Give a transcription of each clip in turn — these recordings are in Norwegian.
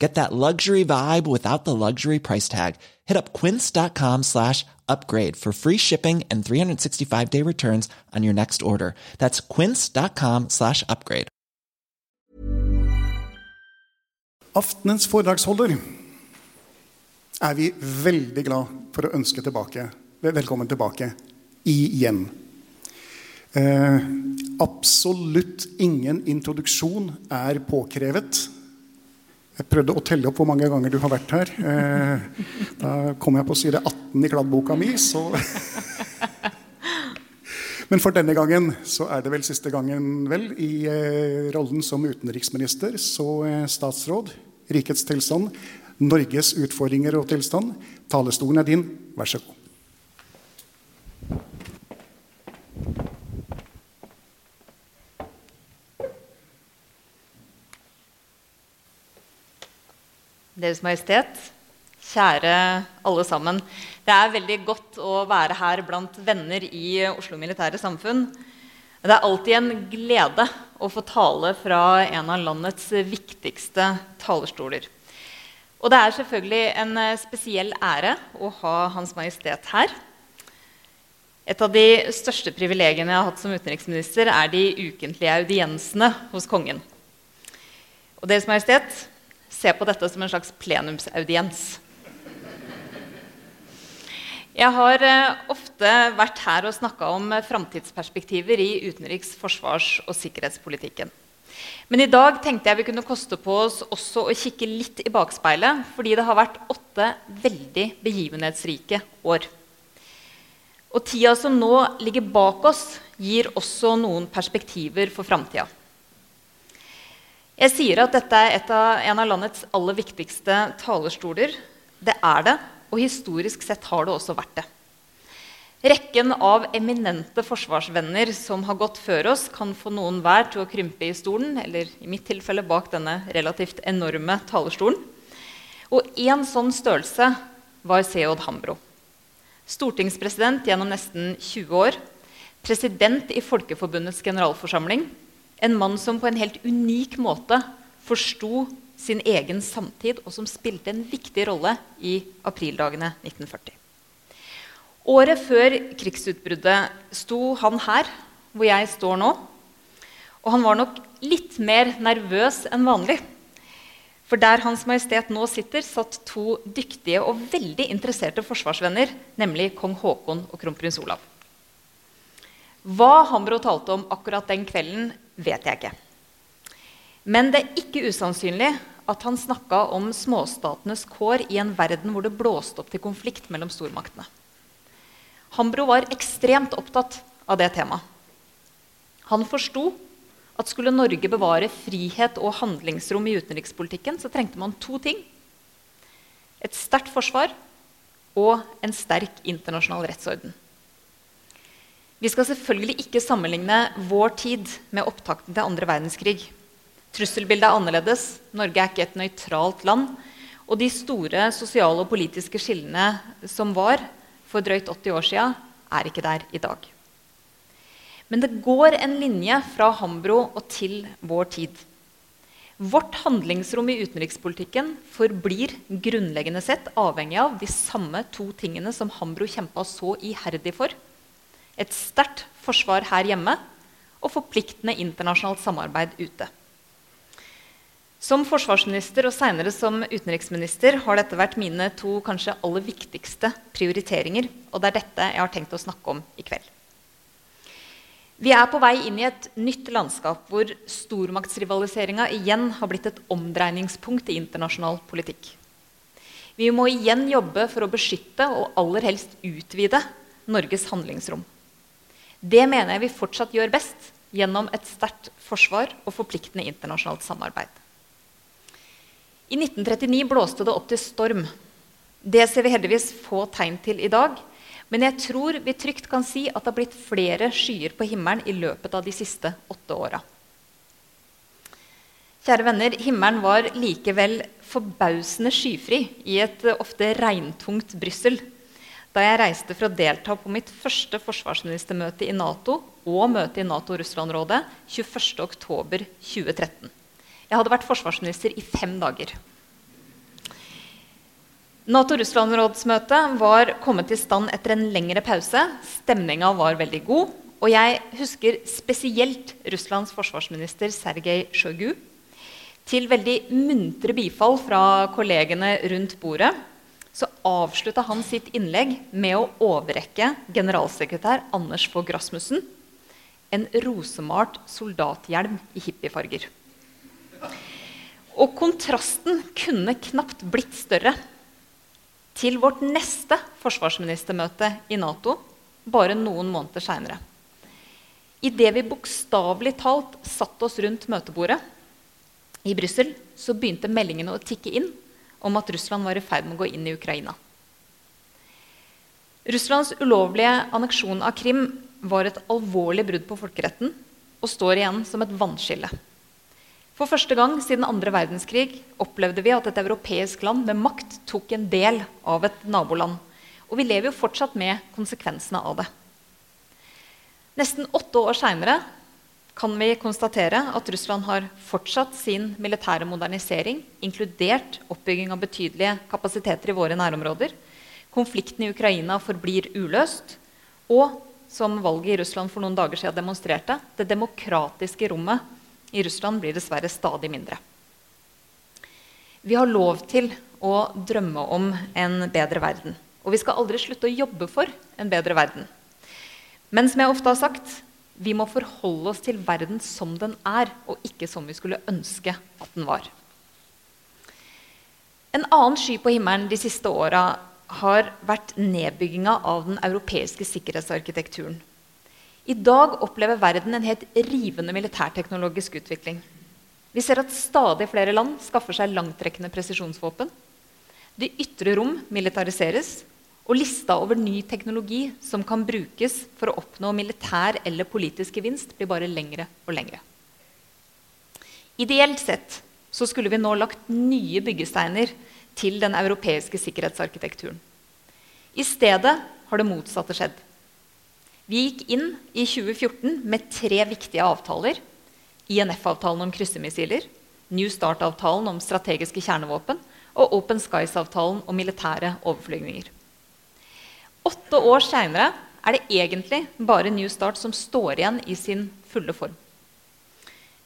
Get that luxury vibe without the luxury price tag. Hit up quince.com slash upgrade for free shipping and 365-day returns on your next order. That's quince.com slash upgrade. Aftenens foredragsholder er vi veldig glad for å ønske tilbake. Velkommen tilbake igjen. Eh, absolutt ingen introduksjon er påkrevet. Jeg prøvde å telle opp hvor mange ganger du har vært her. Eh, da kom jeg på side 18 i kladdboka mi, så Men for denne gangen så er det vel siste gangen vel i eh, rollen som utenriksminister, så eh, statsråd, rikets tilstand, Norges utfordringer og tilstand. Talestolen er din. Vær så god. Deres Majestet, kjære alle sammen. Det er veldig godt å være her blant venner i Oslo Militære Samfunn. Det er alltid en glede å få tale fra en av landets viktigste talerstoler. Og det er selvfølgelig en spesiell ære å ha Hans Majestet her. Et av de største privilegiene jeg har hatt som utenriksminister, er de ukentlige audiensene hos kongen. Og Deres Majestet, se på dette som en slags plenumsaudiens. Jeg har eh, ofte vært her og snakka om eh, framtidsperspektiver i utenriks-, forsvars- og sikkerhetspolitikken. Men i dag tenkte jeg vi kunne koste på oss også å kikke litt i bakspeilet, fordi det har vært åtte veldig begivenhetsrike år. Og tida som nå ligger bak oss, gir også noen perspektiver for framtida. Jeg sier at dette er av, en av landets aller viktigste talerstoler. Det er det, og historisk sett har det også vært det. Rekken av eminente forsvarsvenner som har gått før oss, kan få noen hver til å krympe i stolen, eller i mitt tilfelle bak denne relativt enorme talerstolen. Og én sånn størrelse var Seod Hambro. Stortingspresident gjennom nesten 20 år. President i Folkeforbundets generalforsamling. En mann som på en helt unik måte forsto sin egen samtid, og som spilte en viktig rolle i aprildagene 1940. Året før krigsutbruddet sto han her, hvor jeg står nå. Og han var nok litt mer nervøs enn vanlig. For der Hans Majestet nå sitter, satt to dyktige og veldig interesserte forsvarsvenner, nemlig kong Haakon og kronprins Olav. Hva Hambro talte om akkurat den kvelden, vet jeg ikke. Men det er ikke usannsynlig at han snakka om småstatenes kår i en verden hvor det blåste opp til konflikt mellom stormaktene. Hambro var ekstremt opptatt av det temaet. Han forsto at skulle Norge bevare frihet og handlingsrom i utenrikspolitikken, så trengte man to ting. Et sterkt forsvar og en sterk internasjonal rettsorden. Vi skal selvfølgelig ikke sammenligne vår tid med opptakten til andre verdenskrig. Trusselbildet er annerledes. Norge er ikke et nøytralt land. Og de store sosiale og politiske skillene som var for drøyt 80 år sia, er ikke der i dag. Men det går en linje fra Hambro og til vår tid. Vårt handlingsrom i utenrikspolitikken forblir grunnleggende sett avhengig av de samme to tingene som Hambro kjempa så iherdig for. Et sterkt forsvar her hjemme og forpliktende internasjonalt samarbeid ute. Som forsvarsminister og senere som utenriksminister har dette vært mine to kanskje aller viktigste prioriteringer. Og det er dette jeg har tenkt å snakke om i kveld. Vi er på vei inn i et nytt landskap hvor stormaktsrivaliseringa igjen har blitt et omdreiningspunkt i internasjonal politikk. Vi må igjen jobbe for å beskytte og aller helst utvide Norges handlingsrom. Det mener jeg vi fortsatt gjør best gjennom et sterkt forsvar og forpliktende internasjonalt samarbeid. I 1939 blåste det opp til storm. Det ser vi heldigvis få tegn til i dag. Men jeg tror vi trygt kan si at det har blitt flere skyer på himmelen i løpet av de siste åtte åra. Kjære venner, himmelen var likevel forbausende skyfri i et ofte regntungt Brussel da jeg reiste for å delta på mitt første forsvarsministermøte i Nato og møte i Nato-Russland-rådet 21.10.2013. Jeg hadde vært forsvarsminister i fem dager. Nato-Russland-rådsmøtet var kommet i stand etter en lengre pause. Stemninga var veldig god. Og jeg husker spesielt Russlands forsvarsminister Sergej Sjojgu. Til veldig muntre bifall fra kollegene rundt bordet så avslutta han sitt innlegg med å overrekke generalsekretær Anders Fogh Rasmussen en rosemalt soldathjelm i hippiefarger. Og kontrasten kunne knapt blitt større til vårt neste forsvarsministermøte i Nato bare noen måneder seinere. Idet vi bokstavelig talt satte oss rundt møtebordet i Brussel, så begynte meldingene å tikke inn om at Russland var i ferd med å gå inn i Ukraina. Russlands ulovlige anneksjon av Krim var et alvorlig brudd på folkeretten og står igjen som et vannskille. For første gang siden andre verdenskrig opplevde vi at et europeisk land med makt tok en del av et naboland. Og vi lever jo fortsatt med konsekvensene av det. Nesten åtte år seinere kan vi konstatere at Russland har fortsatt sin militære modernisering, inkludert oppbygging av betydelige kapasiteter i våre nærområder. Konflikten i Ukraina forblir uløst. Og som valget i Russland for noen dager siden demonstrerte, det demokratiske rommet i Russland blir dessverre stadig mindre. Vi har lov til å drømme om en bedre verden. Og vi skal aldri slutte å jobbe for en bedre verden. Men som jeg ofte har sagt, vi må forholde oss til verden som den er, og ikke som vi skulle ønske at den var. En annen sky på himmelen de siste åra har vært nedbygginga av den europeiske sikkerhetsarkitekturen. I dag opplever verden en helt rivende militærteknologisk utvikling. Vi ser at stadig flere land skaffer seg langtrekkende presisjonsvåpen. Det ytre rom militariseres, og lista over ny teknologi som kan brukes for å oppnå militær eller politisk gevinst, blir bare lengre og lengre. Ideelt sett så skulle vi nå lagt nye byggesteiner til den europeiske sikkerhetsarkitekturen. I stedet har det motsatte skjedd. Vi gikk inn i 2014 med tre viktige avtaler. INF-avtalen om kryssemissiler, New Start-avtalen om strategiske kjernevåpen og Open Skies-avtalen om militære overflygninger. Åtte år seinere er det egentlig bare New Start som står igjen i sin fulle form.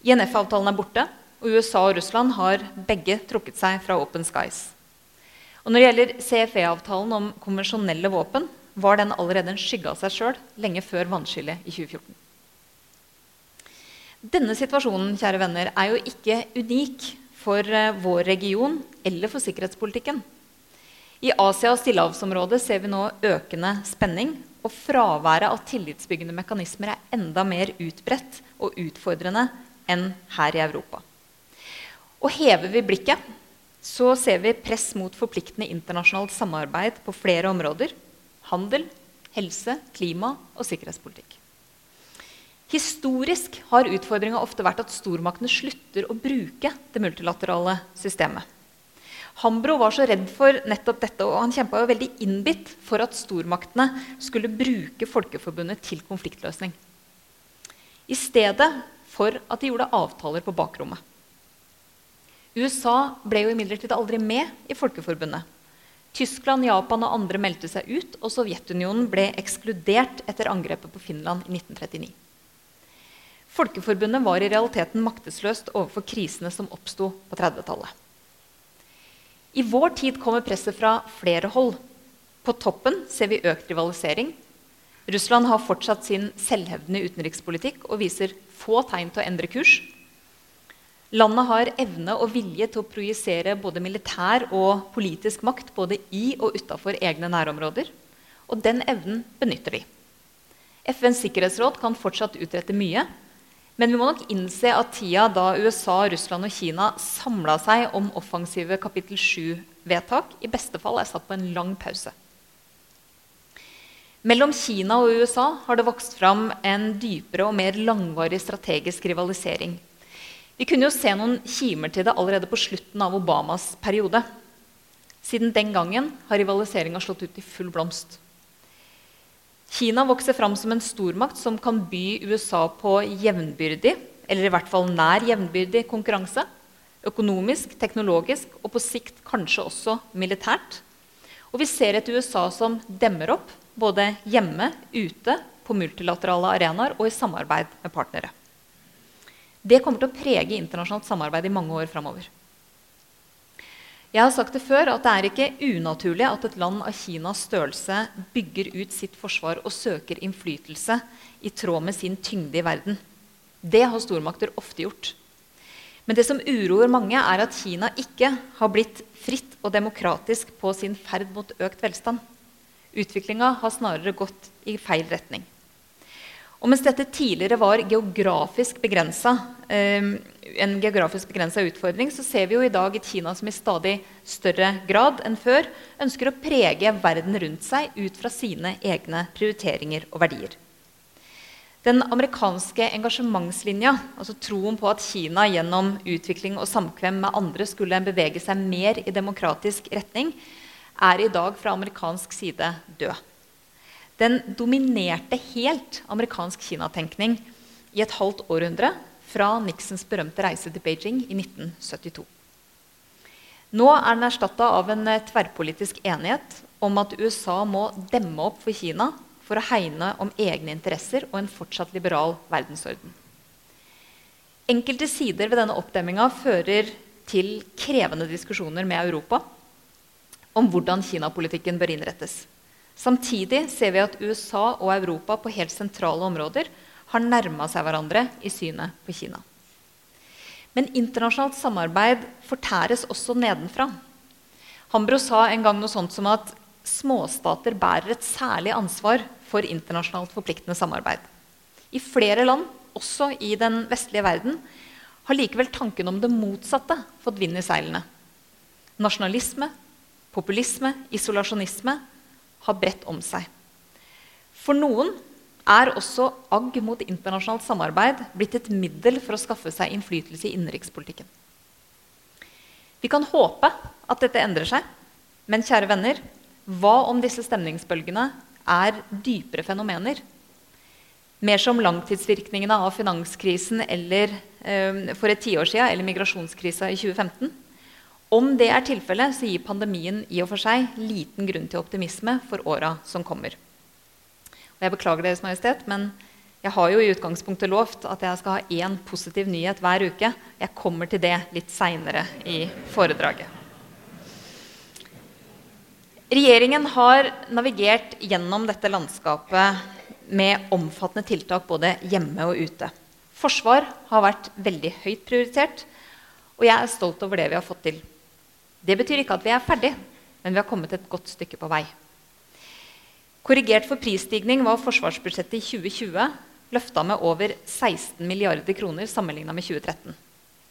INF-avtalen er borte, og USA og Russland har begge trukket seg fra Open Skies. Og når det gjelder CFE-avtalen om konvensjonelle våpen, var den allerede en skygge av seg sjøl lenge før vannskillet i 2014. Denne situasjonen kjære venner, er jo ikke unik for uh, vår region eller for sikkerhetspolitikken. I Asia og stillehavsområdet ser vi nå økende spenning. Og fraværet av tillitsbyggende mekanismer er enda mer utbredt og utfordrende enn her i Europa. Og hever vi blikket, så ser vi press mot forpliktende internasjonalt samarbeid på flere områder. Handel, helse, klima og sikkerhetspolitikk. Historisk har utfordringa ofte vært at stormaktene slutter å bruke det multilaterale systemet. Hambro var så redd for nettopp dette, og han kjempa veldig innbitt for at stormaktene skulle bruke Folkeforbundet til konfliktløsning. i stedet for at de gjorde avtaler på bakrommet. USA ble jo imidlertid aldri med i Folkeforbundet. Tyskland, Japan og andre meldte seg ut, og Sovjetunionen ble ekskludert etter angrepet på Finland i 1939. Folkeforbundet var i realiteten maktesløst overfor krisene som oppsto på 30-tallet. I vår tid kommer presset fra flere hold. På toppen ser vi økt rivalisering. Russland har fortsatt sin selvhevdende utenrikspolitikk og viser få tegn til å endre kurs. Landet har evne og vilje til å projisere både militær og politisk makt både i og utafor egne nærområder. Og den evnen benytter de. FNs sikkerhetsråd kan fortsatt utrette mye. Men vi må nok innse at tida da USA, Russland og Kina samla seg om offensive kapittel 7-vedtak, i beste fall er satt på en lang pause. Mellom Kina og USA har det vokst fram en dypere og mer langvarig strategisk rivalisering. Vi kunne jo se noen kimer til det allerede på slutten av Obamas periode. Siden den gangen har rivaliseringa slått ut i full blomst. Kina vokser fram som en stormakt som kan by USA på jevnbyrdig, eller i hvert fall nær jevnbyrdig konkurranse. Økonomisk, teknologisk og på sikt kanskje også militært. Og vi ser et USA som demmer opp både hjemme, ute, på multilaterale arenaer og i samarbeid med partnere. Det kommer til å prege internasjonalt samarbeid i mange år framover. Jeg har sagt det før at det er ikke unaturlig at et land av Kinas størrelse bygger ut sitt forsvar og søker innflytelse i tråd med sin tyngde i verden. Det har stormakter ofte gjort. Men det som uroer mange, er at Kina ikke har blitt fritt og demokratisk på sin ferd mot økt velstand. Utviklinga har snarere gått i feil retning. Og mens dette tidligere var geografisk begrensa, eh, en geografisk begrensa utfordring, så ser vi jo i dag et Kina som i stadig større grad enn før ønsker å prege verden rundt seg ut fra sine egne prioriteringer og verdier. Den amerikanske engasjementslinja, altså troen på at Kina gjennom utvikling og samkvem med andre skulle bevege seg mer i demokratisk retning, er i dag fra amerikansk side død. Den dominerte helt amerikansk kinatenkning i et halvt århundre fra Nixons berømte reise til Beijing i 1972. Nå er den erstatta av en eh, tverrpolitisk enighet om at USA må demme opp for Kina for å hegne om egne interesser og en fortsatt liberal verdensorden. Enkelte sider ved denne oppdemminga fører til krevende diskusjoner med Europa om hvordan Kina-politikken bør innrettes. Samtidig ser vi at USA og Europa på helt sentrale områder har nærma seg hverandre i synet på Kina. Men internasjonalt samarbeid fortæres også nedenfra. Hambro sa en gang noe sånt som at småstater bærer et særlig ansvar for internasjonalt forpliktende samarbeid. I flere land, også i den vestlige verden, har likevel tanken om det motsatte fått vind i seilene. Nasjonalisme, populisme, isolasjonisme har bredt om seg. For noen er også agg mot internasjonalt samarbeid blitt et middel for å skaffe seg innflytelse i innenrikspolitikken. Vi kan håpe at dette endrer seg, men kjære venner, hva om disse stemningsbølgene er dypere fenomener? Mer som langtidsvirkningene av finanskrisen eller, eh, for et tiår siden, eller migrasjonskrisa i 2015? Om det er tilfellet, så gir pandemien i og for seg liten grunn til optimisme for åra som kommer. Og jeg beklager Deres Majestet, men jeg har jo i utgangspunktet lovt at jeg skal ha én positiv nyhet hver uke. Jeg kommer til det litt seinere i foredraget. Regjeringen har navigert gjennom dette landskapet med omfattende tiltak både hjemme og ute. Forsvar har vært veldig høyt prioritert, og jeg er stolt over det vi har fått til. Det betyr ikke at vi er ferdig, men vi har kommet et godt stykke på vei. Korrigert for prisstigning var forsvarsbudsjettet i 2020 løfta med over 16 milliarder kroner sammenligna med 2013.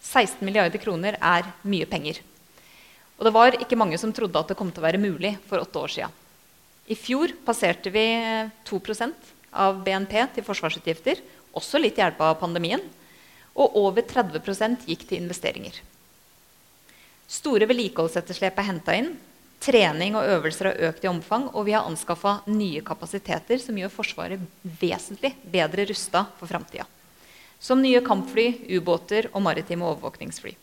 16 milliarder kroner er mye penger. Og det var ikke mange som trodde at det kom til å være mulig for åtte år siden. I fjor passerte vi 2% av BNP til forsvarsutgifter, også litt hjelpa av pandemien. Og over 30% gikk til investeringer. Store vedlikeholdsetterslep er henta inn. Trening og øvelser har økt i omfang, og vi har anskaffa nye kapasiteter som gjør Forsvaret vesentlig bedre rusta for framtida. Som nye kampfly, ubåter og maritime overvåkningsfly.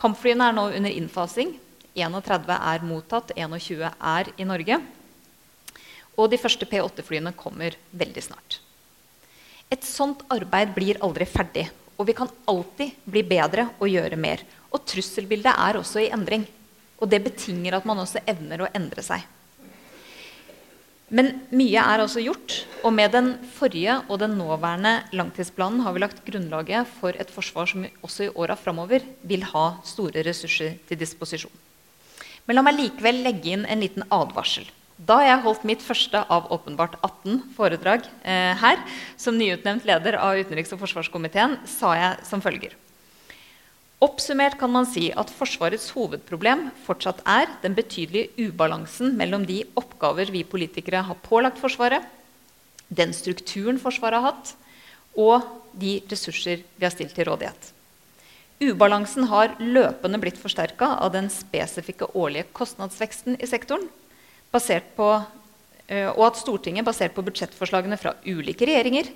Kampflyene er nå under innfasing. 31 er mottatt, 21 er i Norge. Og de første P8-flyene kommer veldig snart. Et sånt arbeid blir aldri ferdig. Og vi kan alltid bli bedre og gjøre mer. Og trusselbildet er også i endring. Og det betinger at man også evner å endre seg. Men mye er altså gjort. Og med den forrige og den nåværende langtidsplanen har vi lagt grunnlaget for et forsvar som også i åra framover vil ha store ressurser til disposisjon. Men la meg likevel legge inn en liten advarsel. Da jeg holdt mitt første av åpenbart 18 foredrag eh, her, som nyutnevnt leder av utenriks- og forsvarskomiteen, sa jeg som følger. Oppsummert kan man si at Forsvarets hovedproblem fortsatt er den betydelige ubalansen mellom de oppgaver vi politikere har pålagt Forsvaret, den strukturen Forsvaret har hatt, og de ressurser vi har stilt til rådighet. Ubalansen har løpende blitt forsterka av den spesifikke årlige kostnadsveksten i sektoren, på, eh, og at Stortinget, basert på budsjettforslagene fra ulike regjeringer,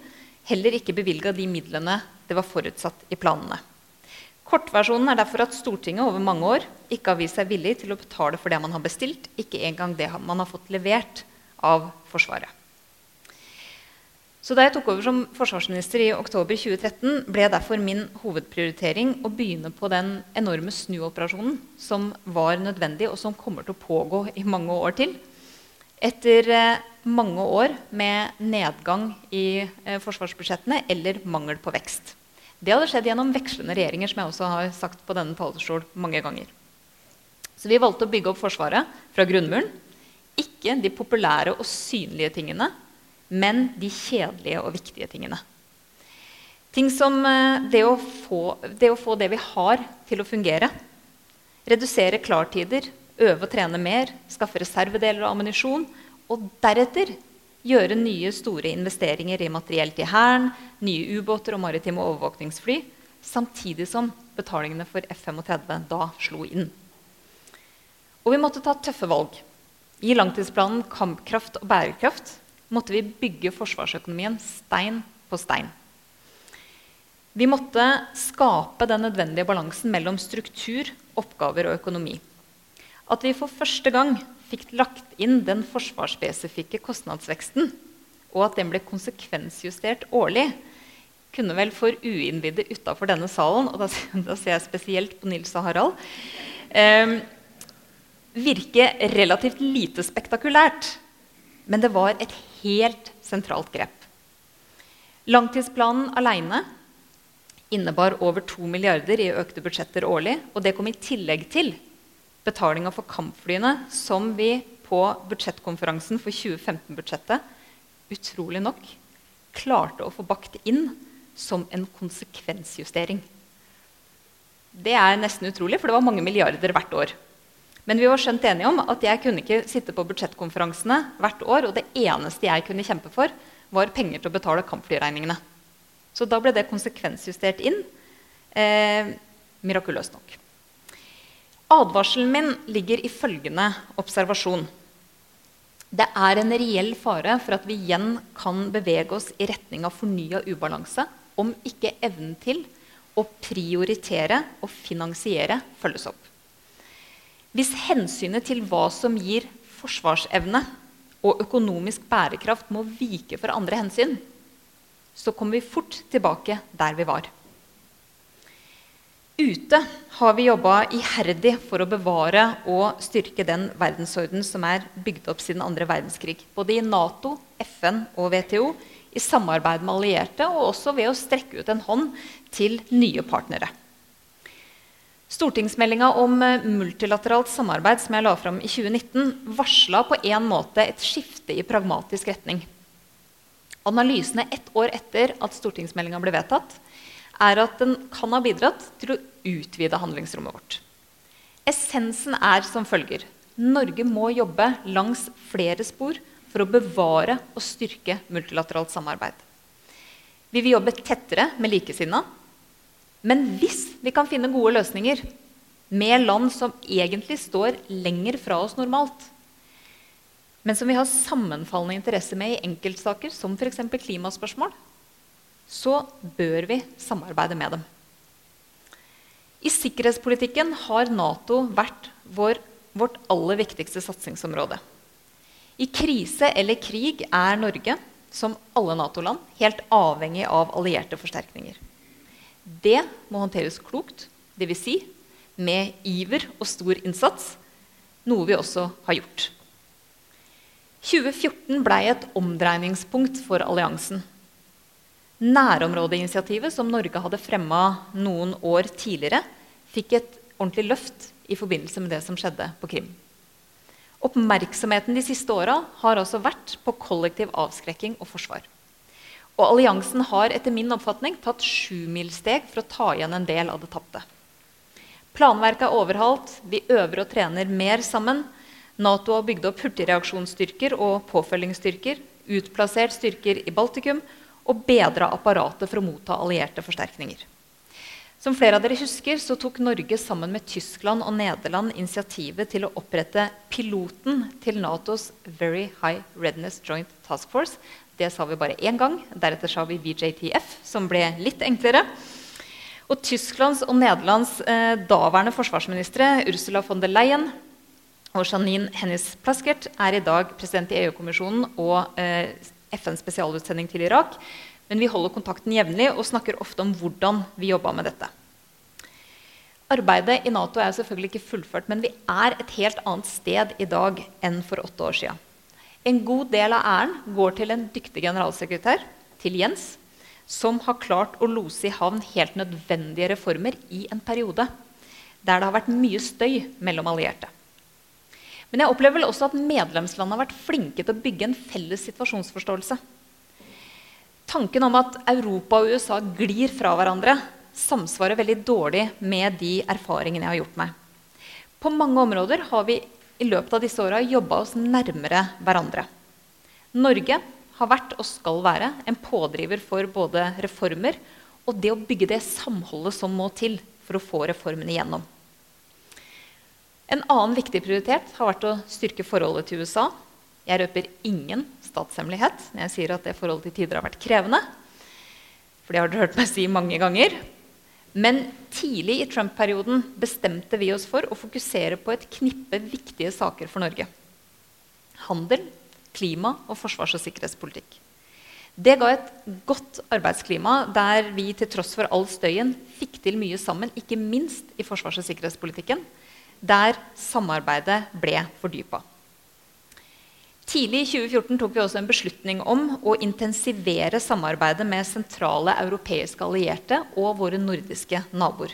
heller ikke bevilga de midlene det var forutsatt i planene. Kortversjonen er derfor at Stortinget over mange år ikke har vist seg villig til å betale for det man har bestilt, ikke engang det man har fått levert av Forsvaret. Så Da jeg tok over som forsvarsminister i oktober 2013, ble derfor min hovedprioritering å begynne på den enorme snuoperasjonen som var nødvendig, og som kommer til å pågå i mange år til. Etter eh, mange år med nedgang i eh, forsvarsbudsjettene eller mangel på vekst. Det hadde skjedd gjennom vekslende regjeringer, som jeg også har sagt på denne talerstol mange ganger. Så vi valgte å bygge opp Forsvaret fra grunnmuren. Ikke de populære og synlige tingene, men de kjedelige og viktige tingene. Ting som eh, det å, få, det å få det vi har, til å fungere. Redusere klartider, øve og trene mer, skaffe reservedeler og ammunisjon. Og deretter gjøre nye, store investeringer i materiell til Hæren, nye ubåter og maritime overvåkningsfly, samtidig som betalingene for F-35 da slo inn. Og vi måtte ta tøffe valg. I langtidsplanen Kampkraft og bærekraft måtte vi bygge forsvarsøkonomien stein på stein. Vi måtte skape den nødvendige balansen mellom struktur, oppgaver og økonomi. At vi for første gang fikk lagt inn den forsvarsspesifikke kostnadsveksten, og at den ble konsekvensjustert årlig, kunne vel for uinnvidde utafor denne salen, og da, ser jeg spesielt på Nils og Harald, eh, virke relativt lite spektakulært. Men det var et helt sentralt grep. Langtidsplanen aleine innebar over 2 milliarder i økte budsjetter årlig. Og det kom i tillegg til betalinga for kampflyene, som vi på budsjettkonferansen for 2015-budsjettet utrolig nok klarte å få bakt inn som en konsekvensjustering. Det er nesten utrolig, for det var mange milliarder hvert år. Men vi var skjønt enige om at jeg kunne ikke sitte på budsjettkonferansene hvert år, og det eneste jeg kunne kjempe for, var penger til å betale kampflyregningene. Så da ble det konsekvensjustert inn. Eh, mirakuløst nok. Advarselen min ligger i følgende observasjon. Det er en reell fare for at vi igjen kan bevege oss i retning av fornya ubalanse om ikke evnen til å prioritere og finansiere følges opp. Hvis hensynet til hva som gir forsvarsevne og økonomisk bærekraft, må vike for andre hensyn, så kommer vi fort tilbake der vi var. Ute har vi jobba iherdig for å bevare og styrke den verdensorden som er bygd opp siden andre verdenskrig. Både i Nato, FN og WTO, i samarbeid med allierte og også ved å strekke ut en hånd til nye partnere. Stortingsmeldinga om multilateralt samarbeid som jeg la fram i 2019, varsla på en måte et skifte i pragmatisk retning. Analysene ett år etter at stortingsmeldinga ble vedtatt, er at den kan ha bidratt til å utvide handlingsrommet vårt. Essensen er som følger. Norge må jobbe langs flere spor for å bevare og styrke multilateralt samarbeid. Vi vil jobbe tettere med likesinna. Men hvis vi kan finne gode løsninger med land som egentlig står lenger fra oss normalt, men som vi har sammenfallende interesse med i enkeltsaker, som f.eks. klimaspørsmål, så bør vi samarbeide med dem. I sikkerhetspolitikken har Nato vært vår, vårt aller viktigste satsingsområde. I krise eller krig er Norge, som alle Nato-land, helt avhengig av allierte forsterkninger. Det må håndteres klokt, dvs. Si, med iver og stor innsats, noe vi også har gjort. 2014 blei et omdreiningspunkt for alliansen. Nærområdeinitiativet, som Norge hadde fremma noen år tidligere, fikk et ordentlig løft i forbindelse med det som skjedde på Krim. Oppmerksomheten de siste åra har også vært på kollektiv avskrekking og forsvar. Og alliansen har etter min oppfatning tatt sjumilssteg for å ta igjen en del av det tapte. Planverket er overholdt, vi øver og trener mer sammen. Nato har bygd opp hurtigreaksjonsstyrker og påfølgingsstyrker, utplassert styrker i Baltikum og bedra apparatet for å motta allierte forsterkninger. Som flere av dere husker, så tok Norge sammen med Tyskland og Nederland initiativet til å opprette piloten til Natos Very High Readiness Joint Task Force. Det sa vi bare én gang. Deretter sa vi VJTF, som ble litt enklere. Og Tysklands og Nederlands eh, daværende forsvarsministre Ursula von der Leyen og Janine Hennis Plaskert er i dag president i EU-kommisjonen og eh, FNs spesialutsending til Irak. Men vi holder kontakten jevnlig og snakker ofte om hvordan vi jobba med dette. Arbeidet i Nato er selvfølgelig ikke fullført, men vi er et helt annet sted i dag enn for åtte år siden. En god del av æren går til en dyktig generalsekretær, til Jens, som har klart å lose i havn helt nødvendige reformer i en periode der det har vært mye støy mellom allierte. Men jeg opplever vel også at medlemslandene har vært flinke til å bygge en felles situasjonsforståelse. Tanken om at Europa og USA glir fra hverandre, samsvarer veldig dårlig med de erfaringene jeg har gjort meg. På mange områder har vi i løpet av disse åra jobba oss nærmere hverandre. Norge har vært og skal være en pådriver for både reformer og det å bygge det samholdet som må til for å få reformene igjennom. En annen viktig prioritet har vært å styrke forholdet til USA. Jeg røper ingen statshemmelighet når jeg sier at det forholdet til tider har vært krevende. For det har dere hørt meg si mange ganger. Men tidlig i Trump-perioden bestemte vi oss for å fokusere på et knippe viktige saker for Norge. Handel, klima og forsvars- og sikkerhetspolitikk. Det ga et godt arbeidsklima der vi til tross for all støyen fikk til mye sammen, ikke minst i forsvars- og sikkerhetspolitikken der samarbeidet ble fordypa. Tidlig i 2014 tok vi også en beslutning om å intensivere samarbeidet med sentrale europeiske allierte og våre nordiske naboer.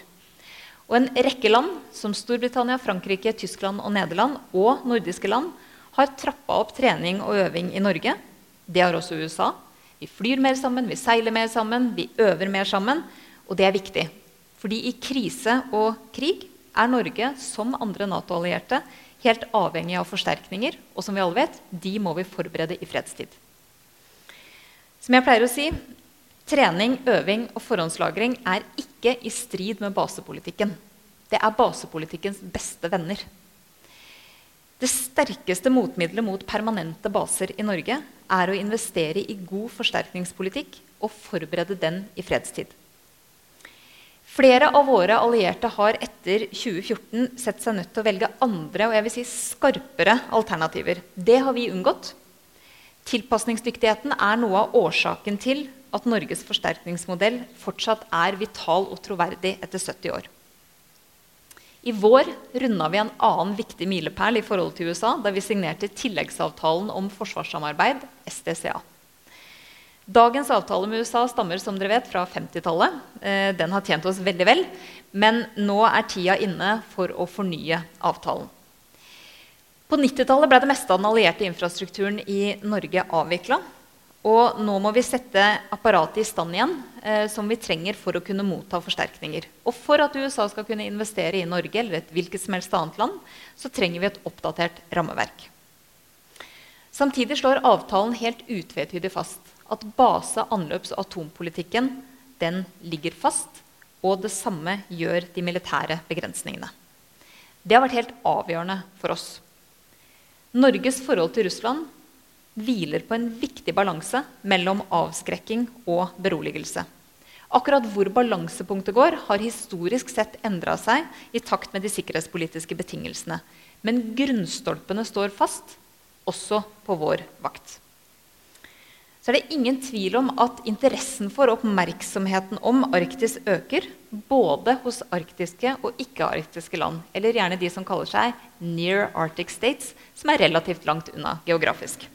Og en rekke land, som Storbritannia, Frankrike, Tyskland og Nederland, og nordiske land, har trappa opp trening og øving i Norge. Det har også USA. Vi flyr mer sammen, vi seiler mer sammen, vi øver mer sammen. Og det er viktig. Fordi i krise og krig er Norge, som andre Nato-allierte, helt avhengig av forsterkninger. Og som vi alle vet, de må vi forberede i fredstid. Som jeg pleier å si, trening, øving og forhåndslagring er ikke i strid med basepolitikken. Det er basepolitikkens beste venner. Det sterkeste motmiddelet mot permanente baser i Norge er å investere i god forsterkningspolitikk og forberede den i fredstid. Flere av våre allierte har etter 2014 sett seg nødt til å velge andre og jeg vil si skarpere alternativer. Det har vi unngått. Tilpasningsdyktigheten er noe av årsaken til at Norges forsterkningsmodell fortsatt er vital og troverdig etter 70 år. I vår runda vi en annen viktig milepæl i forhold til USA da vi signerte tilleggsavtalen om forsvarssamarbeid, SDCA. Dagens avtale med USA stammer som dere vet, fra 50-tallet. Eh, den har tjent oss veldig vel. Men nå er tida inne for å fornye avtalen. På 90-tallet ble det meste av den allierte infrastrukturen i Norge avvikla. Og nå må vi sette apparatet i stand igjen, eh, som vi trenger for å kunne motta forsterkninger. Og for at USA skal kunne investere i Norge eller et hvilket som helst annet land, så trenger vi et oppdatert rammeverk. Samtidig slår avtalen helt utvetydig fast at base-, anløps- og atompolitikken den ligger fast. Og det samme gjør de militære begrensningene. Det har vært helt avgjørende for oss. Norges forhold til Russland hviler på en viktig balanse mellom avskrekking og beroligelse. Akkurat hvor balansepunktet går, har historisk sett endra seg i takt med de sikkerhetspolitiske betingelsene. Men grunnstolpene står fast, også på vår vakt. Så er det ingen tvil om at interessen for oppmerksomheten om Arktis øker. Både hos arktiske og ikke-arktiske land, eller gjerne de som kaller seg near Arctic states, som er relativt langt unna geografisk.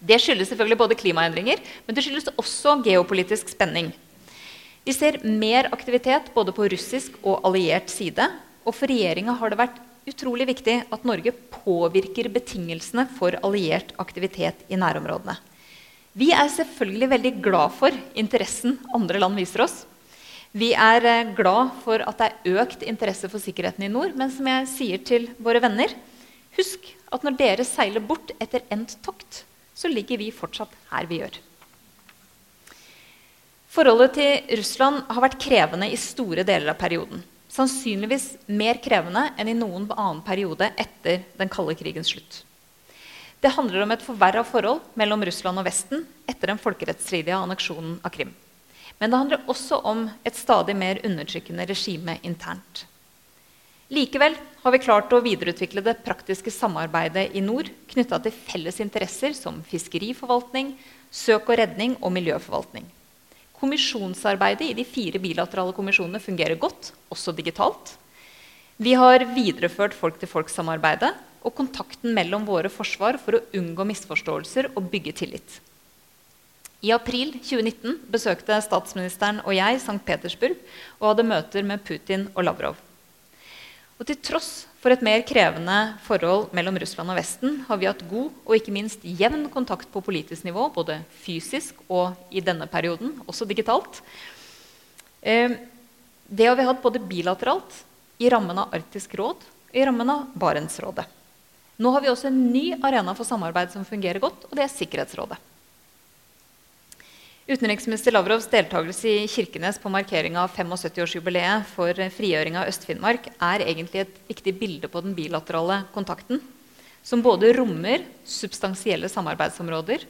Det skyldes selvfølgelig både klimaendringer, men det skyldes også geopolitisk spenning. Vi ser mer aktivitet både på russisk og alliert side. Og for regjeringa har det vært utrolig viktig at Norge påvirker betingelsene for alliert aktivitet i nærområdene. Vi er selvfølgelig veldig glad for interessen andre land viser oss. Vi er eh, glad for at det er økt interesse for sikkerheten i nord. Men som jeg sier til våre venner, husk at når dere seiler bort etter endt tokt, så ligger vi fortsatt her vi gjør. Forholdet til Russland har vært krevende i store deler av perioden. Sannsynligvis mer krevende enn i noen annen periode etter den kalde krigens slutt. Det handler om et forverra forhold mellom Russland og Vesten etter den folkerettsstridige anneksjonen av Krim. Men det handler også om et stadig mer undertrykkende regime internt. Likevel har vi klart å videreutvikle det praktiske samarbeidet i nord knytta til felles interesser som fiskeriforvaltning, søk og redning og miljøforvaltning. Kommisjonsarbeidet i de fire bilaterale kommisjonene fungerer godt, også digitalt. Vi har videreført folk-til-folk-samarbeidet og kontakten mellom våre forsvar for å unngå misforståelser og bygge tillit. I april 2019 besøkte statsministeren og jeg St. Petersburg og hadde møter med Putin og Lavrov. Og til tross for et mer krevende forhold mellom Russland og Vesten har vi hatt god og ikke minst jevn kontakt på politisk nivå, både fysisk og i denne perioden, også digitalt. Eh, det har vi hatt både bilateralt, i rammen av Arktisk råd og i rammen av Barentsrådet. Nå har vi også en ny arena for samarbeid som fungerer godt, og det er Sikkerhetsrådet. Utenriksminister Lavrovs deltakelse i Kirkenes på markeringa av 75-årsjubileet for frigjøring av Øst-Finnmark er egentlig et viktig bilde på den bilaterale kontakten, som både rommer substansielle samarbeidsområder,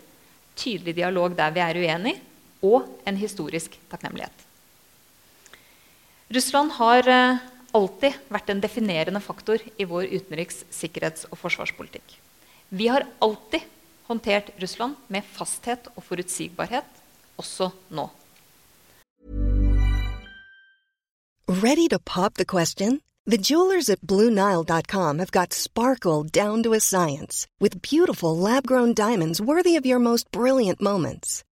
tydelig dialog der vi er uenige, og en historisk takknemlighet. Russland har eh, alltid vært en definerende faktor i vår utenriks-, sikkerhets- og forsvarspolitikk. Vi har alltid håndtert Russland med fasthet og forutsigbarhet også nå. Ready to pop the question? The jewelers at BlueNile.com have got sparkle down to a science with beautiful lab-grown diamonds worthy of your most brilliant moments.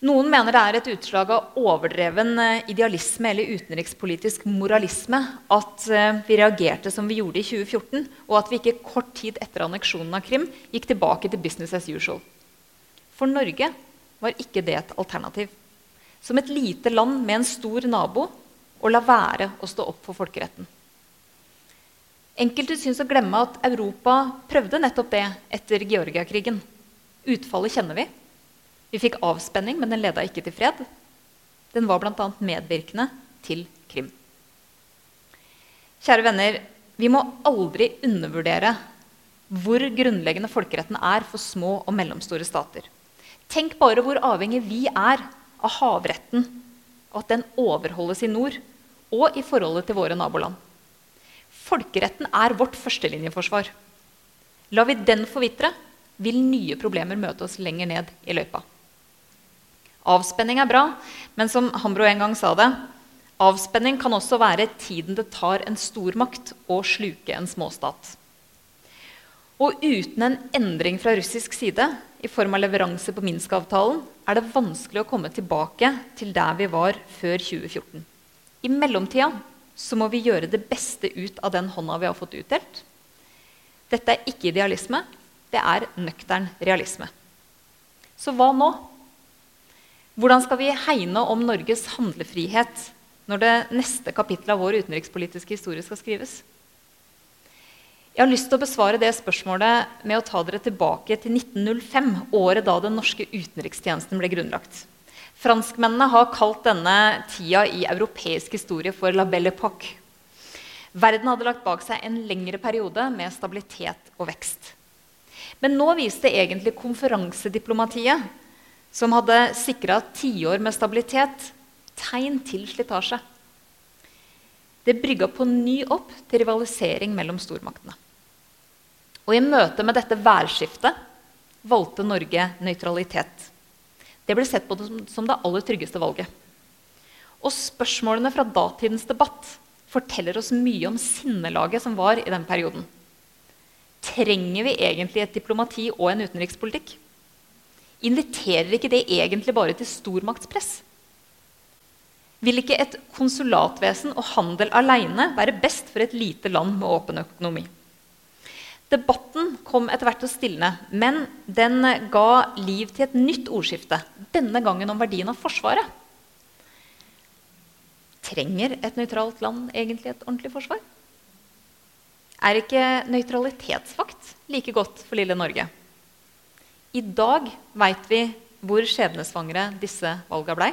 Noen mener det er et utslag av overdreven eh, idealisme eller utenrikspolitisk moralisme at eh, vi reagerte som vi gjorde i 2014, og at vi ikke kort tid etter anneksjonen av Krim gikk tilbake til business as usual. For Norge var ikke det et alternativ. Som et lite land med en stor nabo å la være å stå opp for folkeretten. Enkelte syns å glemme at Europa prøvde nettopp det etter Georgiakrigen. Utfallet kjenner vi. Vi fikk avspenning, men den leda ikke til fred. Den var bl.a. medvirkende til Krim. Kjære venner, vi må aldri undervurdere hvor grunnleggende folkeretten er for små og mellomstore stater. Tenk bare hvor avhengig vi er av havretten, og at den overholdes i nord og i forholdet til våre naboland. Folkeretten er vårt førstelinjeforsvar. Lar vi den forvitre, vil nye problemer møte oss lenger ned i løypa. Avspenning er bra, men som Hambro en gang sa det, Avspenning kan også være tiden det tar en stormakt å sluke en småstat. Og uten en endring fra russisk side i form av leveranse på Minsk-avtalen er det vanskelig å komme tilbake til der vi var før 2014. I mellomtida så må vi gjøre det beste ut av den hånda vi har fått utdelt. Dette er ikke idealisme, det er nøktern realisme. Så hva nå? Hvordan skal vi hegne om Norges handlefrihet når det neste kapittelet av vår utenrikspolitiske historie skal skrives? Jeg har lyst til å besvare det spørsmålet med å ta dere tilbake til 1905, året da den norske utenrikstjenesten ble grunnlagt. Franskmennene har kalt denne tida i europeisk historie for la belle époque. Verden hadde lagt bak seg en lengre periode med stabilitet og vekst. Men nå viste egentlig konferansediplomatiet, som hadde sikra tiår med stabilitet, tegn til slitasje. Det brygga på ny opp til rivalisering mellom stormaktene. Og I møte med dette værskiftet valgte Norge nøytralitet. Det ble sett på som det aller tryggeste valget. Og spørsmålene fra datidens debatt forteller oss mye om sinnelaget som var i den perioden. Trenger vi egentlig et diplomati og en utenrikspolitikk? Inviterer ikke det egentlig bare til stormaktspress? Vil ikke et konsulatvesen og handel alene være best for et lite land med åpen økonomi? Debatten kom etter hvert til å stilne, men den ga liv til et nytt ordskifte. Denne gangen om verdien av Forsvaret. Trenger et nøytralt land egentlig et ordentlig forsvar? Er ikke nøytralitetsfakt like godt for lille Norge? I dag veit vi hvor skjebnesvangre disse valga blei.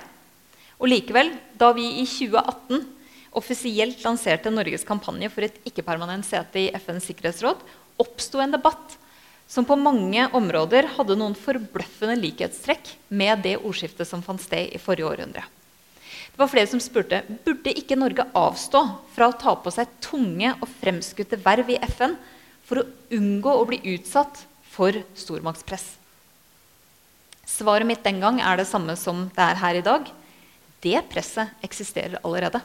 Og likevel, da vi i 2018 offisielt lanserte Norges kampanje for et ikke-permanent sete i FNs sikkerhetsråd, oppsto en debatt som på mange områder hadde noen forbløffende likhetstrekk med det ordskiftet som fant sted i forrige århundre. Det var flere som spurte burde ikke Norge avstå fra å ta på seg tunge og fremskutte verv i FN for å unngå å bli utsatt for stormaktspress. Svaret mitt den gang er det samme som det er her i dag. Det presset eksisterer allerede.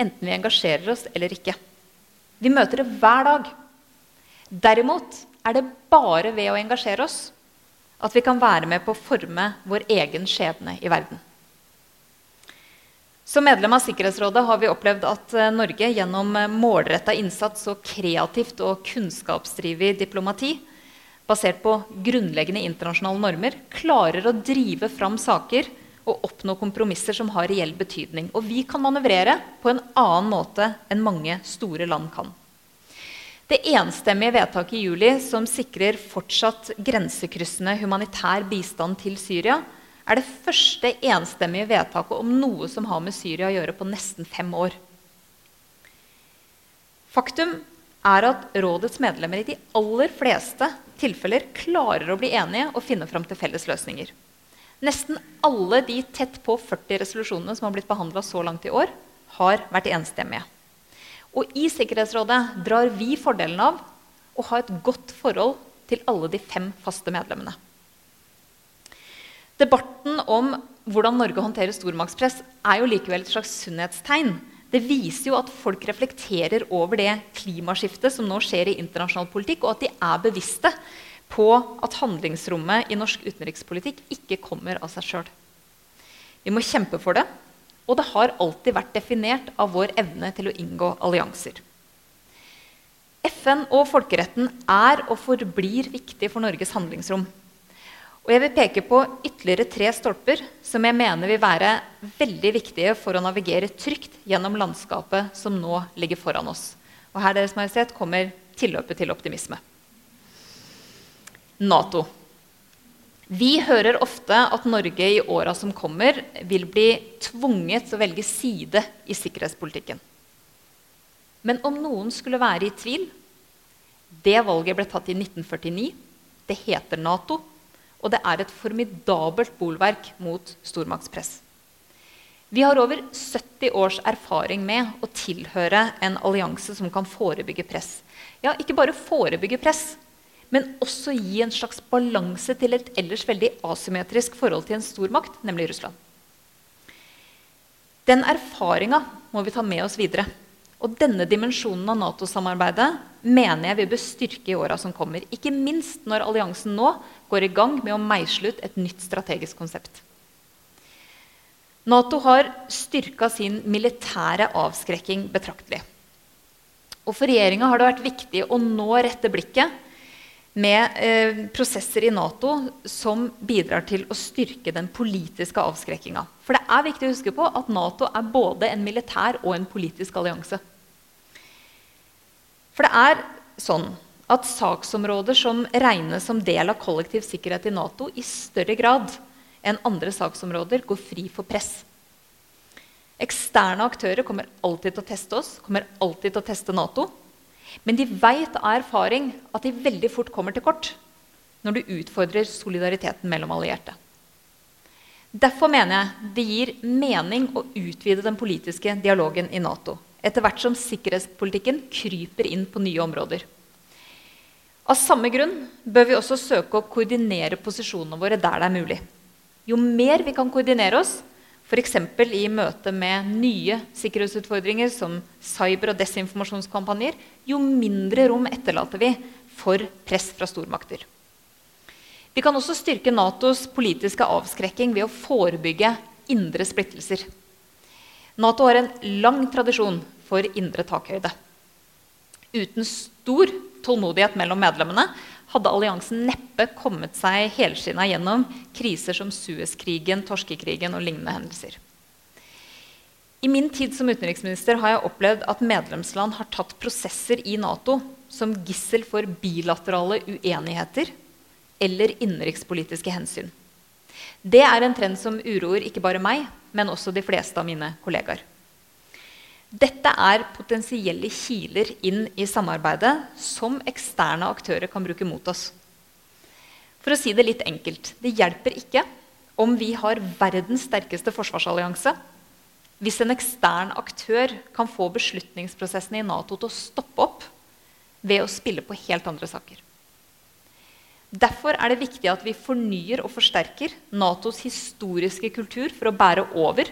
Enten vi engasjerer oss eller ikke. Vi møter det hver dag. Derimot er det bare ved å engasjere oss at vi kan være med på å forme vår egen skjebne i verden. Som medlem av Sikkerhetsrådet har vi opplevd at eh, Norge gjennom målretta innsats og kreativt og kunnskapsdrevet diplomati basert på grunnleggende internasjonale normer klarer å drive fram saker og oppnå kompromisser som har reell betydning. Og vi kan manøvrere på en annen måte enn mange store land kan. Det enstemmige vedtaket i juli som sikrer fortsatt grensekryssende humanitær bistand til Syria, er det første enstemmige vedtaket om noe som har med Syria å gjøre på nesten fem år. Faktum er at rådets medlemmer i de aller fleste tilfeller klarer å bli enige og finne fram til felles løsninger. Nesten alle de tett på 40 resolusjonene som har blitt behandla så langt i år, har vært enstemmige. Og i Sikkerhetsrådet drar vi fordelen av å ha et godt forhold til alle de fem faste medlemmene. Debatten om hvordan Norge håndterer stormaktspress, er jo likevel et slags sunnhetstegn. Det viser jo at folk reflekterer over det klimaskiftet som nå skjer i internasjonal politikk, og at de er bevisste på at handlingsrommet i norsk utenrikspolitikk ikke kommer av seg sjøl. Vi må kjempe for det, og det har alltid vært definert av vår evne til å inngå allianser. FN og folkeretten er og forblir viktig for Norges handlingsrom. Og jeg vil peke på ytterligere tre stolper som jeg mener vil være veldig viktige for å navigere trygt gjennom landskapet som nå ligger foran oss. Og her Deres Majestet, kommer tilløpet til optimisme. Nato. Vi hører ofte at Norge i åra som kommer, vil bli tvunget til å velge side i sikkerhetspolitikken. Men om noen skulle være i tvil Det valget ble tatt i 1949. Det heter Nato, og det er et formidabelt bolverk mot stormaktspress. Vi har over 70 års erfaring med å tilhøre en allianse som kan forebygge press. Ja, ikke bare forebygge press, men også gi en slags balanse til et ellers veldig asymmetrisk forhold til en stormakt, nemlig Russland. Den erfaringa må vi ta med oss videre. Og denne dimensjonen av Nato-samarbeidet mener jeg vi bør styrke i åra som kommer. Ikke minst når alliansen nå går i gang med å meisle ut et nytt strategisk konsept. Nato har styrka sin militære avskrekking betraktelig. Og For regjeringa har det vært viktig å nå rette blikket med eh, prosesser i Nato som bidrar til å styrke den politiske avskrekkinga. For det er viktig å huske på at Nato er både en militær og en politisk allianse. For det er sånn at saksområder som regnes som del av kollektiv sikkerhet i Nato, i større grad enn andre saksområder går fri for press. Eksterne aktører kommer alltid til å teste oss, kommer alltid til å teste Nato. Men de veit av erfaring at de veldig fort kommer til kort når du utfordrer solidariteten mellom allierte. Derfor mener jeg det gir mening å utvide den politiske dialogen i Nato etter hvert som sikkerhetspolitikken kryper inn på nye områder. Av samme grunn bør vi også søke å koordinere posisjonene våre der det er mulig. Jo mer vi kan koordinere oss, f.eks. i møte med nye sikkerhetsutfordringer som cyber- og desinformasjonskampanjer, jo mindre rom etterlater vi for press fra stormakter. Vi kan også styrke Natos politiske avskrekking ved å forebygge indre splittelser. Nato har en lang tradisjon for indre takhøyde. Uten stor tålmodighet mellom medlemmene hadde alliansen neppe kommet seg helskinna gjennom kriser som Suez-krigen, torskekrigen og lignende hendelser. I min tid som utenriksminister har jeg opplevd at medlemsland har tatt prosesser i Nato som gissel for bilaterale uenigheter eller innenrikspolitiske hensyn. Det er en trend som uroer ikke bare meg, men også de fleste av mine kollegaer. Dette er potensielle kiler inn i samarbeidet som eksterne aktører kan bruke mot oss. For å si det litt enkelt det hjelper ikke om vi har verdens sterkeste forsvarsallianse, hvis en ekstern aktør kan få beslutningsprosessene i Nato til å stoppe opp ved å spille på helt andre saker. Derfor er det viktig at vi fornyer og forsterker Natos historiske kultur for å bære over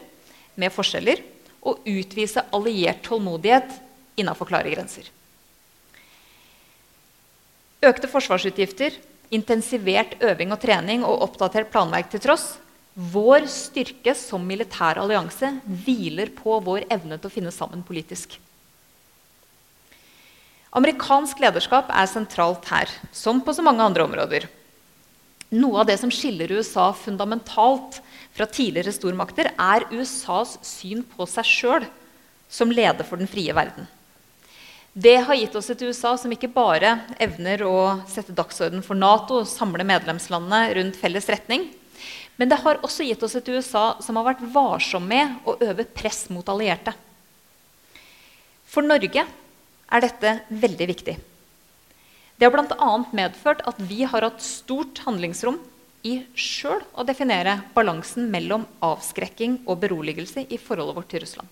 med forskjeller og utvise alliert tålmodighet innafor klare grenser. Økte forsvarsutgifter, intensivert øving og trening og oppdatert planverk til tross, vår styrke som militær allianse hviler på vår evne til å finne sammen politisk. Amerikansk lederskap er sentralt her, som på så mange andre områder. Noe av det som skiller USA fundamentalt fra tidligere stormakter, er USAs syn på seg sjøl som leder for den frie verden. Det har gitt oss et USA som ikke bare evner å sette dagsorden for Nato samle medlemslandene rundt felles retning, men det har også gitt oss et USA som har vært varsom med å øve press mot allierte. For Norge er dette veldig viktig. Det har bl.a. medført at vi har hatt stort handlingsrom i sjøl å definere balansen mellom avskrekking og beroligelse i forholdet vårt til Russland.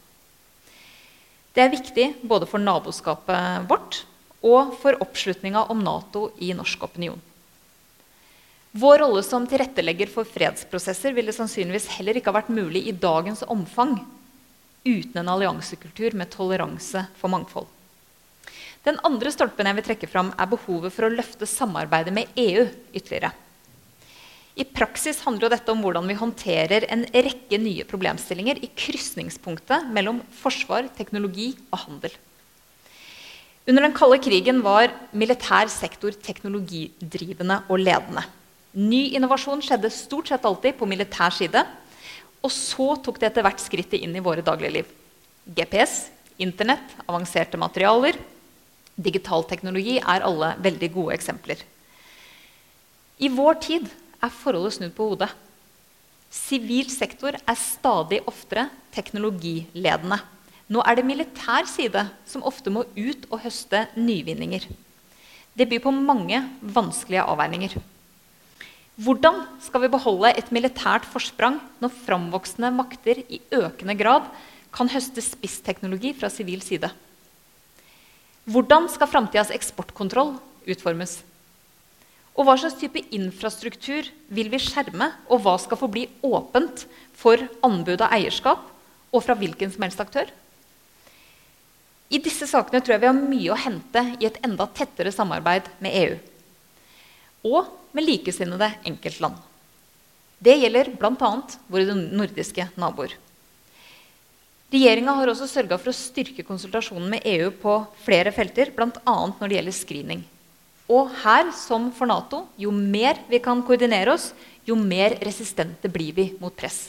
Det er viktig både for naboskapet vårt og for oppslutninga om Nato i norsk opinion. Vår rolle som tilrettelegger for fredsprosesser ville sannsynligvis heller ikke ha vært mulig i dagens omfang uten en alliansekultur med toleranse for mangfold. Den andre stolpen jeg vil trekke fram, er behovet for å løfte samarbeidet med EU ytterligere. I praksis handler jo dette om hvordan vi håndterer en rekke nye problemstillinger i krysningspunktet mellom forsvar, teknologi og handel. Under den kalde krigen var militær sektor teknologidrivende og ledende. Ny innovasjon skjedde stort sett alltid på militær side. Og så tok det etter hvert skrittet inn i våre dagligliv. GPS, Internett, avanserte materialer, Digital teknologi er alle veldig gode eksempler. I vår tid er forholdet snudd på hodet. Sivil sektor er stadig oftere teknologiledende. Nå er det militær side som ofte må ut og høste nyvinninger. Det byr på mange vanskelige avveininger. Hvordan skal vi beholde et militært forsprang når framvoksende makter i økende grad kan høste spissteknologi fra sivil side? Hvordan skal framtidas eksportkontroll utformes? Og hva slags type infrastruktur vil vi skjerme, og hva skal forbli åpent for anbud av eierskap? og fra hvilken som helst aktør. I disse sakene tror jeg vi har mye å hente i et enda tettere samarbeid med EU. Og med likesinnede enkeltland. Det gjelder bl.a. våre nordiske naboer. Regjeringa har også sørga for å styrke konsultasjonen med EU på flere felter, bl.a. når det gjelder screening. Og her, som for Nato, jo mer vi kan koordinere oss, jo mer resistente blir vi mot press.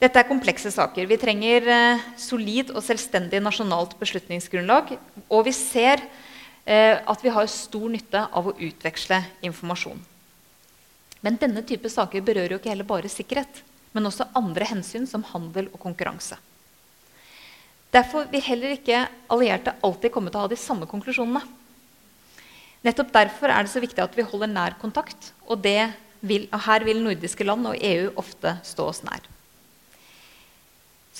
Dette er komplekse saker. Vi trenger eh, solid og selvstendig nasjonalt beslutningsgrunnlag. Og vi ser eh, at vi har stor nytte av å utveksle informasjon. Men denne type saker berører jo ikke heller bare sikkerhet, men også andre hensyn som handel og konkurranse. Derfor vil heller ikke allierte alltid komme til å ha de samme konklusjonene. Nettopp derfor er det så viktig at vi holder nær kontakt, og, vil, og her vil nordiske land og EU ofte stå oss nær.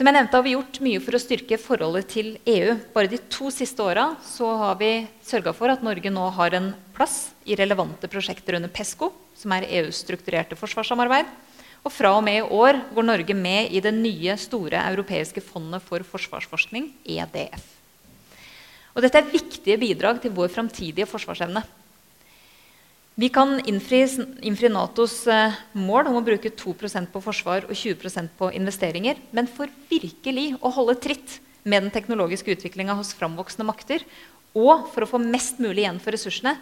Som jeg nevnte, har vi gjort mye for å styrke forholdet til EU. Bare de to siste åra har vi sørga for at Norge nå har en plass i relevante prosjekter under PESCO, som er EUs strukturerte forsvarssamarbeid. Og fra og med i år går Norge med i det nye, store europeiske fondet for forsvarsforskning, EDF. Og dette er viktige bidrag til vår framtidige forsvarsevne. Vi kan innfri, innfri Natos eh, mål om å bruke 2% på forsvar og 20% på investeringer. Men for virkelig å holde tritt med den teknologiske utviklinga hos framvoksende makter, og for å få mest mulig igjen for ressursene,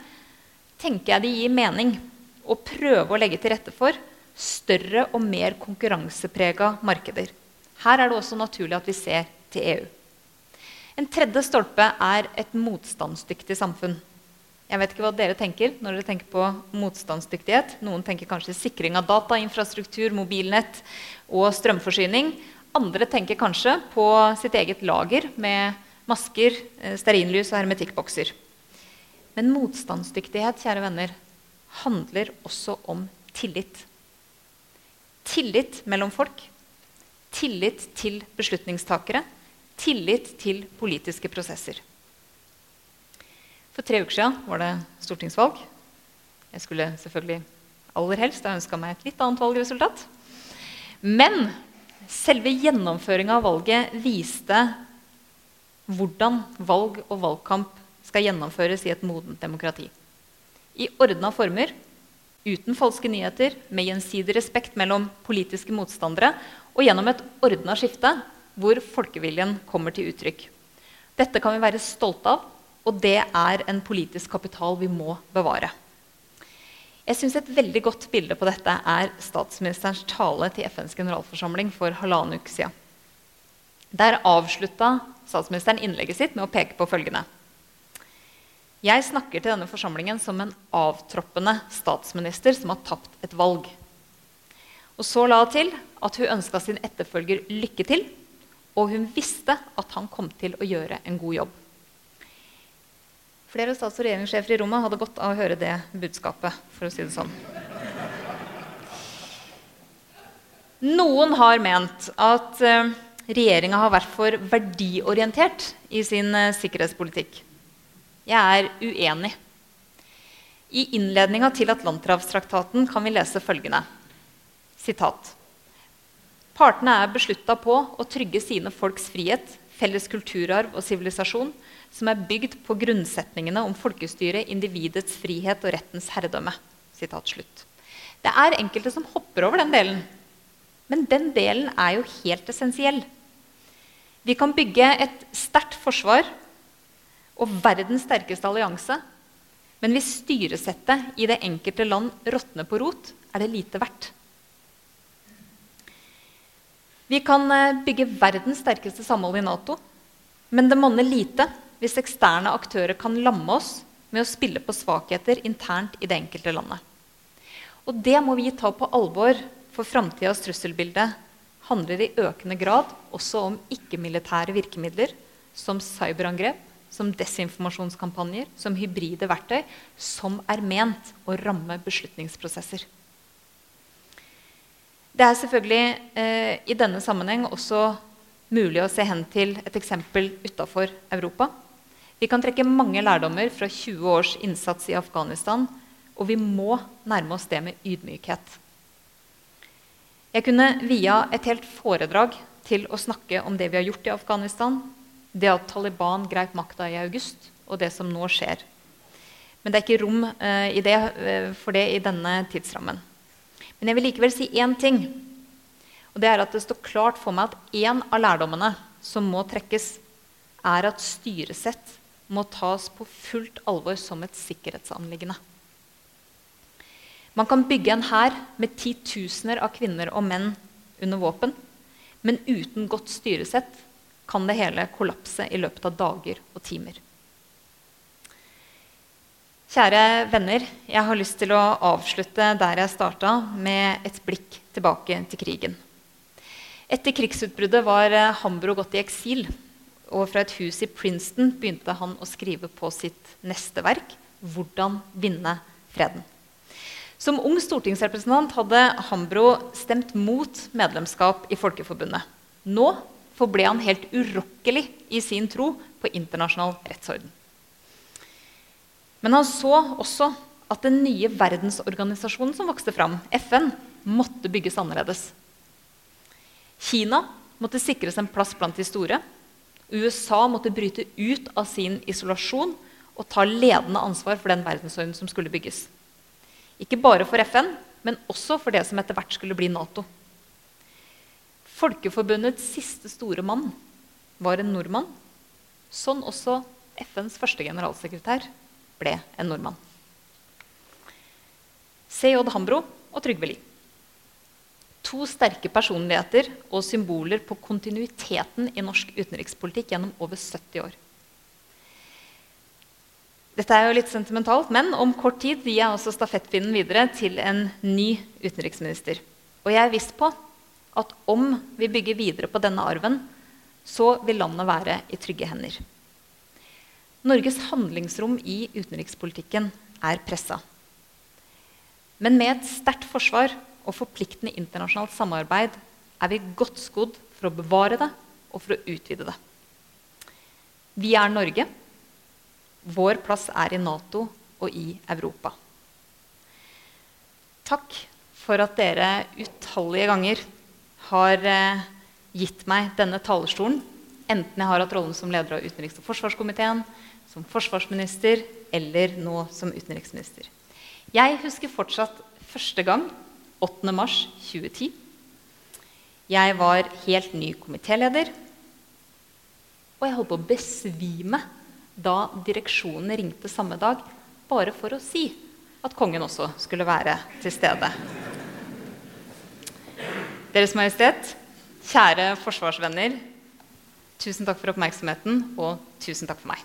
tenker jeg det gir mening å prøve å legge til rette for større og mer konkurranseprega markeder. Her er det også naturlig at vi ser til EU. En tredje stolpe er et motstandsdyktig samfunn. Jeg vet ikke hva dere tenker når dere tenker på motstandsdyktighet. Noen tenker kanskje sikring av datainfrastruktur, mobilnett og strømforsyning. Andre tenker kanskje på sitt eget lager med masker, eh, stearinlys og hermetikkbokser. Men motstandsdyktighet kjære venner, handler også om tillit. Tillit mellom folk. Tillit til beslutningstakere. Tillit til politiske prosesser. For tre uker siden var det stortingsvalg. Jeg skulle selvfølgelig aller helst ha ønska meg et litt annet valgresultat. Men selve gjennomføringa av valget viste hvordan valg og valgkamp skal gjennomføres i et modent demokrati. I ordna former, uten falske nyheter, med gjensidig respekt mellom politiske motstandere og gjennom et ordna skifte hvor folkeviljen kommer til uttrykk. Dette kan vi være stolte av og det er en politisk kapital vi må bevare. Jeg synes Et veldig godt bilde på dette er statsministerens tale til FNs generalforsamling for halvannen uke siden. Der avslutta statsministeren innlegget sitt med å peke på følgende. Jeg snakker til denne forsamlingen som en avtroppende statsminister som har tapt et valg. Og så la hun til at hun ønska sin etterfølger lykke til, og hun visste at han kom til å gjøre en god jobb. Flere stats- og regjeringssjefer i rommet hadde godt av å høre det budskapet. for å si det sånn. Noen har ment at uh, regjeringa har vært for verdiorientert i sin uh, sikkerhetspolitikk. Jeg er uenig. I innledninga til Atlanterhavstraktaten kan vi lese følgende sitat. Partene er beslutta på å trygge sine folks frihet, felles kulturarv og sivilisasjon som er bygd på grunnsetningene om folkestyret, individets frihet og rettens herredømme. Det er enkelte som hopper over den delen. Men den delen er jo helt essensiell. Vi kan bygge et sterkt forsvar og verdens sterkeste allianse. Men hvis styresettet i det enkelte land råtner på rot, er det lite verdt. Vi kan eh, bygge verdens sterkeste samhold i Nato, men det monner lite hvis eksterne aktører kan lamme oss med å spille på svakheter internt i det enkelte landet. Og det må vi ta på alvor, for framtidas trusselbilde handler i økende grad også om ikke-militære virkemidler som cyberangrep, som desinformasjonskampanjer, som hybride verktøy, som er ment å ramme beslutningsprosesser. Det er selvfølgelig eh, i denne sammenheng også mulig å se hen til et eksempel utafor Europa. Vi kan trekke mange lærdommer fra 20 års innsats i Afghanistan, og vi må nærme oss det med ydmykhet. Jeg kunne via et helt foredrag til å snakke om det vi har gjort i Afghanistan, det at Taliban greip makta i august, og det som nå skjer. Men det er ikke rom uh, det, uh, for det i denne tidsrammen. Men jeg vil likevel si én ting. Og det er at det står klart for meg at én av lærdommene som må trekkes, er at styresett må tas på fullt alvor som et sikkerhetsanliggende. Man kan bygge en hær med titusener av kvinner og menn under våpen, men uten godt styresett kan det hele kollapse i løpet av dager og timer. Kjære venner, jeg har lyst til å avslutte der jeg starta, med et blikk tilbake til krigen. Etter krigsutbruddet var Hambro gått i eksil og fra et hus i Princeton begynte han å skrive på sitt neste verk 'Hvordan vinne freden'. Som ung stortingsrepresentant hadde Hambro stemt mot medlemskap i Folkeforbundet. Nå forble han helt urokkelig i sin tro på internasjonal rettsorden. Men han så også at den nye verdensorganisasjonen som vokste fram, FN, måtte bygges annerledes. Kina måtte sikres en plass blant de store. USA måtte bryte ut av sin isolasjon og ta ledende ansvar for den verdensorden som skulle bygges. Ikke bare for FN, men også for det som etter hvert skulle bli Nato. Folkeforbundets siste store mann var en nordmann. Sånn også FNs første generalsekretær ble en nordmann. C.J. Hambro og Trygve Lie to sterke personligheter og symboler på kontinuiteten i norsk utenrikspolitikk gjennom over 70 år. Dette er jo litt sentimentalt, men om kort tid gir jeg også stafettpinnen videre til en ny utenriksminister. Og jeg er viss på at om vi bygger videre på denne arven, så vil landet være i trygge hender. Norges handlingsrom i utenrikspolitikken er pressa. Men med et sterkt forsvar og forpliktende internasjonalt samarbeid er vi godt skodd for å bevare det og for å utvide det. Vi er Norge. Vår plass er i Nato og i Europa. Takk for at dere utallige ganger har eh, gitt meg denne talerstolen, enten jeg har hatt rollen som leder av utenriks- og forsvarskomiteen, som forsvarsminister eller nå som utenriksminister. Jeg husker fortsatt første gang 8. mars 2010. Jeg var helt ny komitéleder. Og jeg holdt på å besvime da direksjonen ringte samme dag bare for å si at kongen også skulle være til stede. Deres Majestet, kjære forsvarsvenner. Tusen takk for oppmerksomheten, og tusen takk for meg.